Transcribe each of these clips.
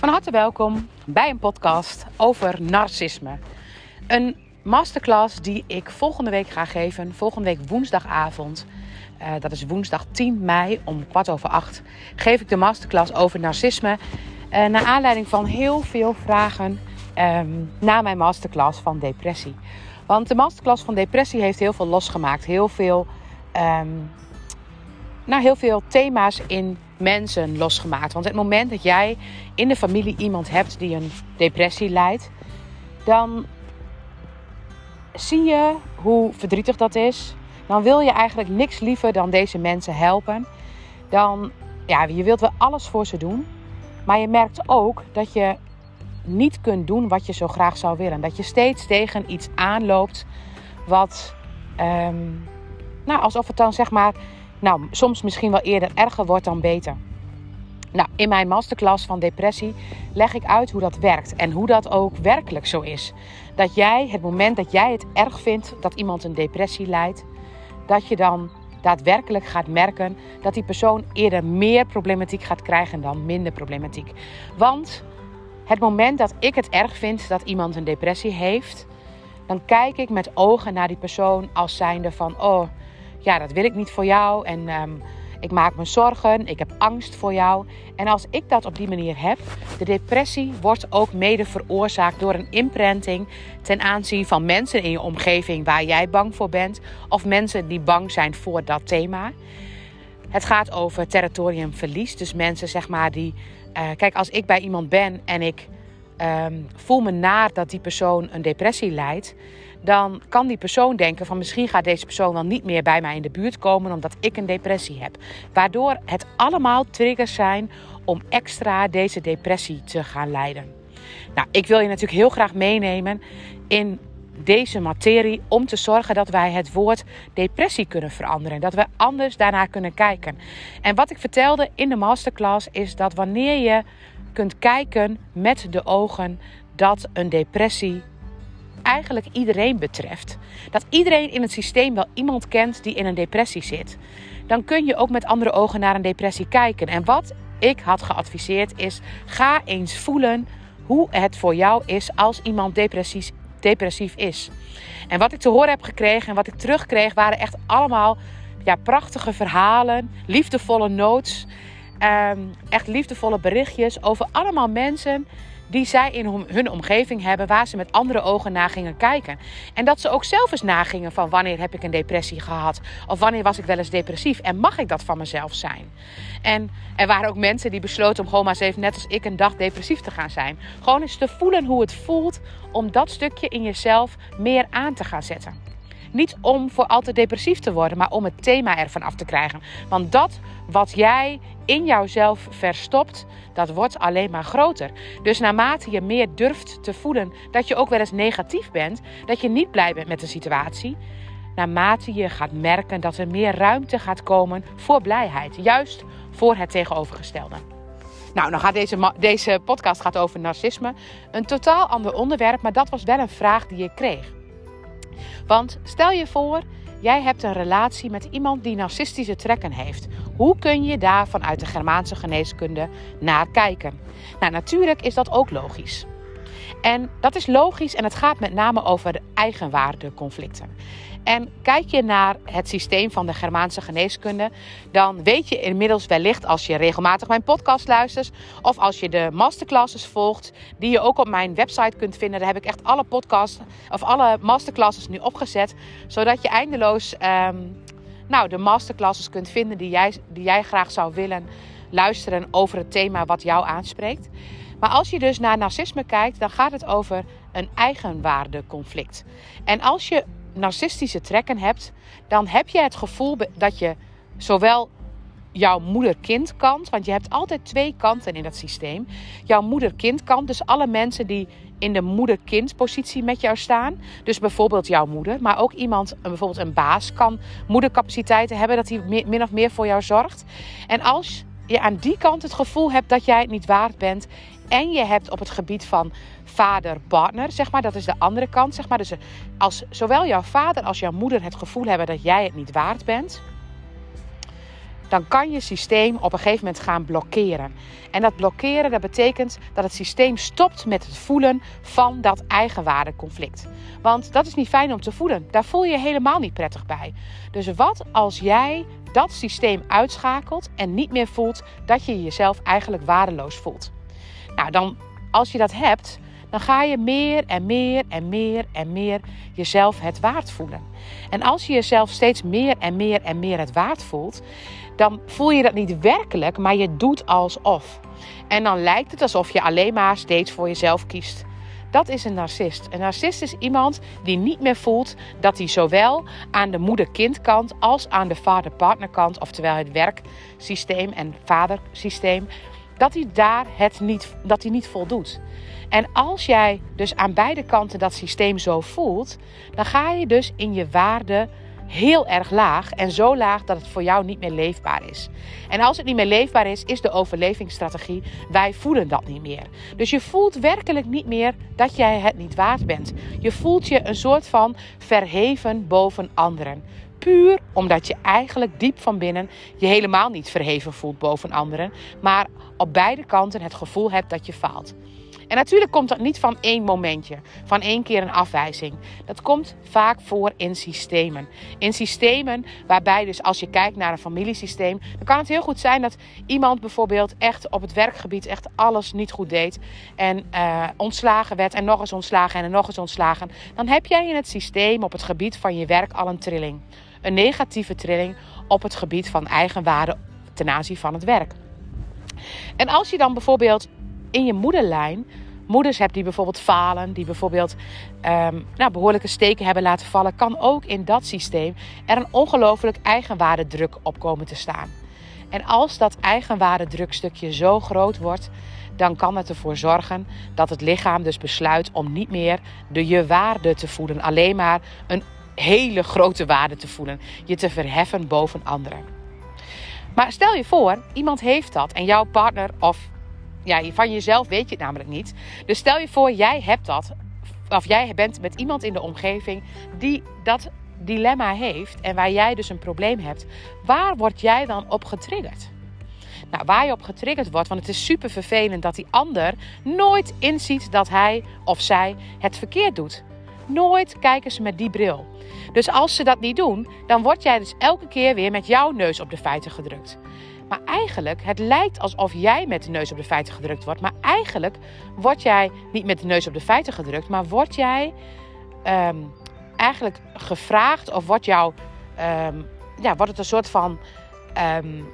Van harte welkom bij een podcast over narcisme. Een masterclass die ik volgende week ga geven, volgende week woensdagavond. Uh, dat is woensdag 10 mei om kwart over acht. Geef ik de masterclass over narcisme. Uh, naar aanleiding van heel veel vragen um, na mijn masterclass van depressie. Want de masterclass van depressie heeft heel veel losgemaakt. Heel veel, um, heel veel thema's in mensen losgemaakt. Want het moment dat jij in de familie iemand hebt die een depressie lijdt, dan zie je hoe verdrietig dat is. Dan wil je eigenlijk niks liever dan deze mensen helpen. Dan, ja, je wilt wel alles voor ze doen. Maar je merkt ook dat je niet kunt doen wat je zo graag zou willen. Dat je steeds tegen iets aanloopt wat, um, nou, alsof het dan zeg maar nou, soms misschien wel eerder erger wordt dan beter. Nou, in mijn masterclass van depressie leg ik uit hoe dat werkt en hoe dat ook werkelijk zo is. Dat jij, het moment dat jij het erg vindt dat iemand een depressie lijdt, dat je dan daadwerkelijk gaat merken dat die persoon eerder meer problematiek gaat krijgen dan minder problematiek. Want het moment dat ik het erg vind dat iemand een depressie heeft, dan kijk ik met ogen naar die persoon als zijnde van, oh, ja, dat wil ik niet voor jou. En um, ik maak me zorgen, ik heb angst voor jou. En als ik dat op die manier heb, de depressie wordt ook mede veroorzaakt door een imprinting ten aanzien van mensen in je omgeving waar jij bang voor bent, of mensen die bang zijn voor dat thema. Het gaat over territoriumverlies. Dus mensen zeg maar die. Uh, kijk, als ik bij iemand ben en ik um, voel me naar dat die persoon een depressie lijdt dan kan die persoon denken van misschien gaat deze persoon wel niet meer bij mij in de buurt komen omdat ik een depressie heb. Waardoor het allemaal triggers zijn om extra deze depressie te gaan leiden. Nou, ik wil je natuurlijk heel graag meenemen in deze materie om te zorgen dat wij het woord depressie kunnen veranderen. Dat we anders daarnaar kunnen kijken. En wat ik vertelde in de masterclass is dat wanneer je kunt kijken met de ogen dat een depressie eigenlijk iedereen betreft. Dat iedereen in het systeem wel iemand kent die in een depressie zit. Dan kun je ook met andere ogen naar een depressie kijken. En wat ik had geadviseerd is: ga eens voelen hoe het voor jou is als iemand depressief, depressief is. En wat ik te horen heb gekregen en wat ik terugkreeg waren echt allemaal ja, prachtige verhalen, liefdevolle notes. Um, echt liefdevolle berichtjes over allemaal mensen die zij in hun omgeving hebben, waar ze met andere ogen naar gingen kijken. En dat ze ook zelf eens nagingen van wanneer heb ik een depressie gehad? Of wanneer was ik wel eens depressief? En mag ik dat van mezelf zijn? En er waren ook mensen die besloten om gewoon maar eens even net als ik een dag depressief te gaan zijn. Gewoon eens te voelen hoe het voelt om dat stukje in jezelf meer aan te gaan zetten. Niet om voor altijd depressief te worden, maar om het thema ervan af te krijgen. Want dat wat jij in jouzelf verstopt, dat wordt alleen maar groter. Dus naarmate je meer durft te voelen dat je ook wel eens negatief bent, dat je niet blij bent met de situatie, naarmate je gaat merken dat er meer ruimte gaat komen voor blijheid, juist voor het tegenovergestelde. Nou, dan gaat deze, deze podcast gaat over narcisme. Een totaal ander onderwerp, maar dat was wel een vraag die ik kreeg. Want stel je voor, jij hebt een relatie met iemand die narcistische trekken heeft. Hoe kun je daar vanuit de Germaanse geneeskunde naar kijken? Nou, natuurlijk is dat ook logisch. En dat is logisch en het gaat met name over eigenwaardeconflicten. En kijk je naar het systeem van de Germaanse geneeskunde, dan weet je inmiddels wellicht als je regelmatig mijn podcast luistert of als je de masterclasses volgt, die je ook op mijn website kunt vinden. Daar heb ik echt alle podcasts of alle masterclasses nu opgezet, zodat je eindeloos um, nou, de masterclasses kunt vinden die jij, die jij graag zou willen luisteren over het thema wat jou aanspreekt. Maar als je dus naar narcisme kijkt, dan gaat het over een eigenwaardeconflict. En als je narcistische trekken hebt, dan heb je het gevoel dat je zowel jouw moeder-kind kant, want je hebt altijd twee kanten in dat systeem. Jouw moeder-kind kant, dus alle mensen die in de moeder-kind positie met jou staan. Dus bijvoorbeeld jouw moeder, maar ook iemand, bijvoorbeeld een baas, kan moedercapaciteiten hebben dat hij min of meer voor jou zorgt. En als je aan die kant het gevoel hebt dat jij het niet waard bent en je hebt op het gebied van vader-partner, zeg maar, dat is de andere kant, zeg maar. Dus als zowel jouw vader als jouw moeder het gevoel hebben dat jij het niet waard bent, dan kan je systeem op een gegeven moment gaan blokkeren. En dat blokkeren, dat betekent dat het systeem stopt met het voelen van dat eigenwaardeconflict. Want dat is niet fijn om te voelen. Daar voel je je helemaal niet prettig bij. Dus wat als jij dat systeem uitschakelt en niet meer voelt dat je jezelf eigenlijk waardeloos voelt? Nou, dan als je dat hebt, dan ga je meer en meer en meer en meer jezelf het waard voelen. En als je jezelf steeds meer en meer en meer het waard voelt, dan voel je dat niet werkelijk, maar je doet alsof. En dan lijkt het alsof je alleen maar steeds voor jezelf kiest. Dat is een narcist. Een narcist is iemand die niet meer voelt dat hij zowel aan de moeder-kindkant als aan de vader-partnerkant, oftewel het werksysteem en vadersysteem, dat hij daar het niet, dat hij niet voldoet. En als jij dus aan beide kanten dat systeem zo voelt, dan ga je dus in je waarde heel erg laag en zo laag dat het voor jou niet meer leefbaar is. En als het niet meer leefbaar is, is de overlevingsstrategie: wij voelen dat niet meer. Dus je voelt werkelijk niet meer dat jij het niet waard bent. Je voelt je een soort van verheven boven anderen. Puur omdat je eigenlijk diep van binnen je helemaal niet verheven voelt boven anderen, maar op beide kanten het gevoel hebt dat je faalt. En natuurlijk komt dat niet van één momentje, van één keer een afwijzing. Dat komt vaak voor in systemen. In systemen waarbij dus als je kijkt naar een familiesysteem, dan kan het heel goed zijn dat iemand bijvoorbeeld echt op het werkgebied echt alles niet goed deed en uh, ontslagen werd en nog eens ontslagen en nog eens ontslagen. Dan heb jij in het systeem op het gebied van je werk al een trilling. Een negatieve trilling op het gebied van eigenwaarde ten aanzien van het werk. En als je dan bijvoorbeeld in je moederlijn moeders hebt die bijvoorbeeld falen, die bijvoorbeeld um, nou, behoorlijke steken hebben laten vallen, kan ook in dat systeem er een ongelooflijk eigenwaardedruk op komen te staan. En als dat eigenwaardedrukstukje zo groot wordt, dan kan het ervoor zorgen dat het lichaam dus besluit om niet meer de je waarde te voelen, alleen maar een hele grote waarde te voelen, je te verheffen boven anderen. Maar stel je voor, iemand heeft dat en jouw partner of ja, van jezelf weet je het namelijk niet. Dus stel je voor, jij hebt dat. Of jij bent met iemand in de omgeving die dat dilemma heeft. En waar jij dus een probleem hebt. Waar word jij dan op getriggerd? Nou, waar je op getriggerd wordt, want het is super vervelend dat die ander nooit inziet dat hij of zij het verkeerd doet. Nooit kijken ze met die bril. Dus als ze dat niet doen, dan word jij dus elke keer weer met jouw neus op de feiten gedrukt. Maar eigenlijk, het lijkt alsof jij met de neus op de feiten gedrukt wordt. Maar eigenlijk word jij niet met de neus op de feiten gedrukt, maar word jij ehm, eigenlijk gevraagd of wordt jou, um, ja, wordt het een soort van, um,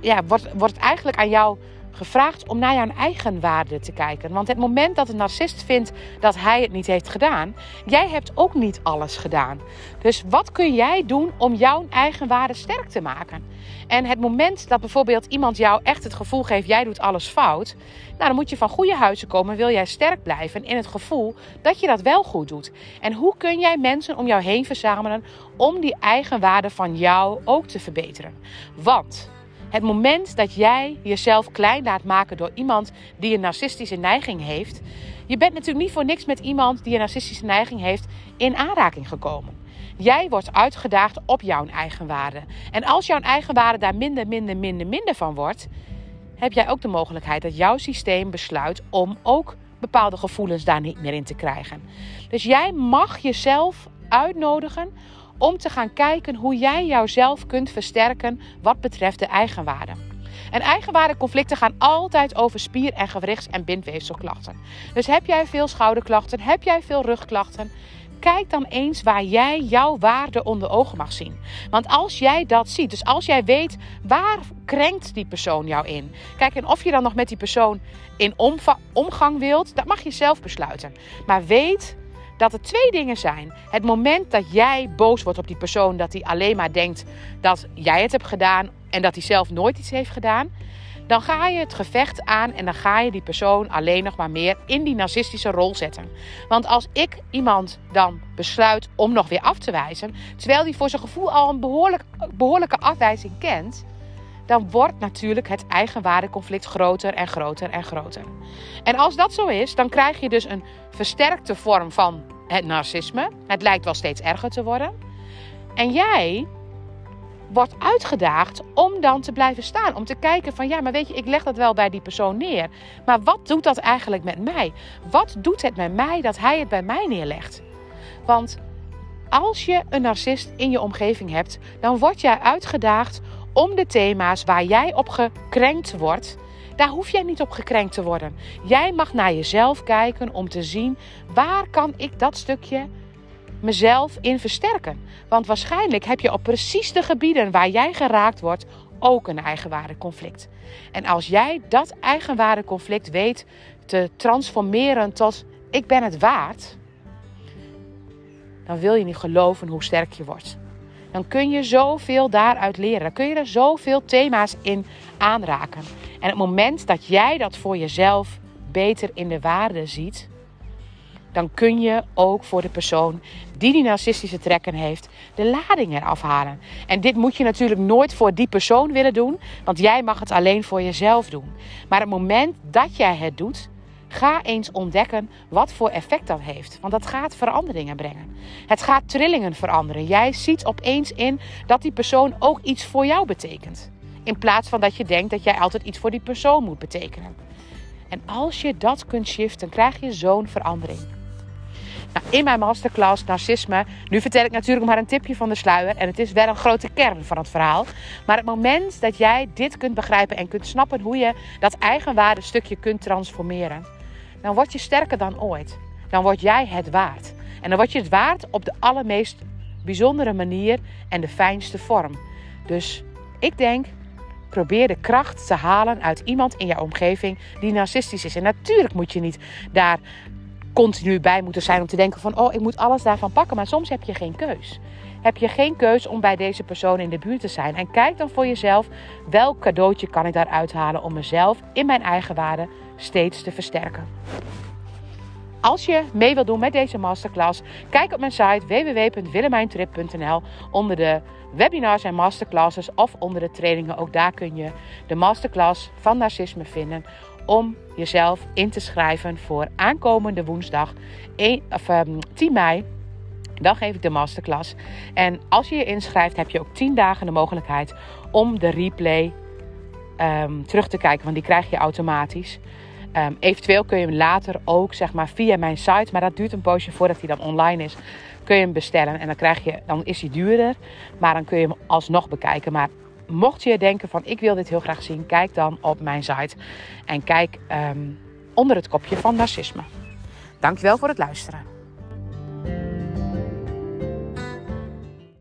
ja, wordt, wordt het eigenlijk aan jou gevraagd om naar jouw eigen waarde te kijken. Want het moment dat een narcist vindt dat hij het niet heeft gedaan, jij hebt ook niet alles gedaan. Dus wat kun jij doen om jouw eigen waarde sterk te maken? En het moment dat bijvoorbeeld iemand jou echt het gevoel geeft: jij doet alles fout, nou dan moet je van goede huizen komen. Wil jij sterk blijven in het gevoel dat je dat wel goed doet? En hoe kun jij mensen om jou heen verzamelen om die eigen waarde van jou ook te verbeteren? Want het moment dat jij jezelf klein laat maken door iemand die een narcistische neiging heeft. Je bent natuurlijk niet voor niks met iemand die een narcistische neiging heeft in aanraking gekomen. Jij wordt uitgedaagd op jouw eigen waarde. En als jouw eigen waarde daar minder, minder, minder, minder van wordt, heb jij ook de mogelijkheid dat jouw systeem besluit om ook bepaalde gevoelens daar niet meer in te krijgen. Dus jij mag jezelf uitnodigen om te gaan kijken hoe jij jouzelf kunt versterken wat betreft de eigenwaarde. En eigenwaardeconflicten gaan altijd over spier- en gewrichts- en bindweefselklachten. Dus heb jij veel schouderklachten, heb jij veel rugklachten, kijk dan eens waar jij jouw waarde onder ogen mag zien. Want als jij dat ziet, dus als jij weet waar krenkt die persoon jou in. Kijk, en of je dan nog met die persoon in omgang wilt, dat mag je zelf besluiten. Maar weet dat er twee dingen zijn. Het moment dat jij boos wordt op die persoon, dat hij alleen maar denkt dat jij het hebt gedaan en dat hij zelf nooit iets heeft gedaan. Dan ga je het gevecht aan en dan ga je die persoon alleen nog maar meer in die narcistische rol zetten. Want als ik iemand dan besluit om nog weer af te wijzen, terwijl hij voor zijn gevoel al een behoorlijk, behoorlijke afwijzing kent, dan wordt natuurlijk het eigenwaardeconflict groter en groter en groter. En als dat zo is, dan krijg je dus een versterkte vorm van het narcisme. Het lijkt wel steeds erger te worden. En jij wordt uitgedaagd om dan te blijven staan. Om te kijken van ja, maar weet je, ik leg dat wel bij die persoon neer. Maar wat doet dat eigenlijk met mij? Wat doet het met mij dat hij het bij mij neerlegt? Want als je een narcist in je omgeving hebt, dan word jij uitgedaagd om de thema's waar jij op gekrenkt wordt. Daar hoef jij niet op gekrenkt te worden. Jij mag naar jezelf kijken om te zien waar kan ik dat stukje mezelf in versterken. Want waarschijnlijk heb je op precies de gebieden waar jij geraakt wordt ook een eigenwaardeconflict. En als jij dat eigenwaardeconflict weet te transformeren tot ik ben het waard, dan wil je niet geloven hoe sterk je wordt. Dan kun je zoveel daaruit leren. Dan kun je er zoveel thema's in aanraken. En het moment dat jij dat voor jezelf beter in de waarde ziet, dan kun je ook voor de persoon die die narcistische trekken heeft, de lading eraf halen. En dit moet je natuurlijk nooit voor die persoon willen doen, want jij mag het alleen voor jezelf doen. Maar het moment dat jij het doet, ga eens ontdekken wat voor effect dat heeft. Want dat gaat veranderingen brengen. Het gaat trillingen veranderen. Jij ziet opeens in dat die persoon ook iets voor jou betekent. In plaats van dat je denkt dat jij altijd iets voor die persoon moet betekenen. En als je dat kunt shiften, krijg je zo'n verandering. Nou, in mijn masterclass Narcisme, nu vertel ik natuurlijk maar een tipje van de sluier. En het is wel een grote kern van het verhaal. Maar het moment dat jij dit kunt begrijpen en kunt snappen hoe je dat eigenwaarde stukje kunt transformeren. Dan word je sterker dan ooit. Dan word jij het waard. En dan word je het waard op de allermeest bijzondere manier en de fijnste vorm. Dus ik denk, probeer de kracht te halen uit iemand in jouw omgeving die narcistisch is. En natuurlijk moet je niet daar continu bij moeten zijn om te denken van oh, ik moet alles daarvan pakken. Maar soms heb je geen keus. Heb je geen keus om bij deze persoon in de buurt te zijn. En kijk dan voor jezelf welk cadeautje kan ik daar uithalen om mezelf in mijn eigen waarde steeds te versterken. Als je mee wilt doen met deze masterclass, kijk op mijn site www.willemijntrip.nl onder de webinars en masterclasses of onder de trainingen. Ook daar kun je de masterclass van narcisme vinden om jezelf in te schrijven voor aankomende woensdag 1, of, 10 ehm, mei. Dan geef ik de masterclass. En als je je inschrijft, heb je ook 10 dagen de mogelijkheid om de replay um, terug te kijken. Want die krijg je automatisch. Um, eventueel kun je hem later ook zeg maar, via mijn site, maar dat duurt een poosje voordat hij dan online is, kun je hem bestellen. En dan, krijg je, dan is hij duurder, maar dan kun je hem alsnog bekijken. Maar mocht je denken van ik wil dit heel graag zien, kijk dan op mijn site en kijk um, onder het kopje van narcisme. Dankjewel voor het luisteren.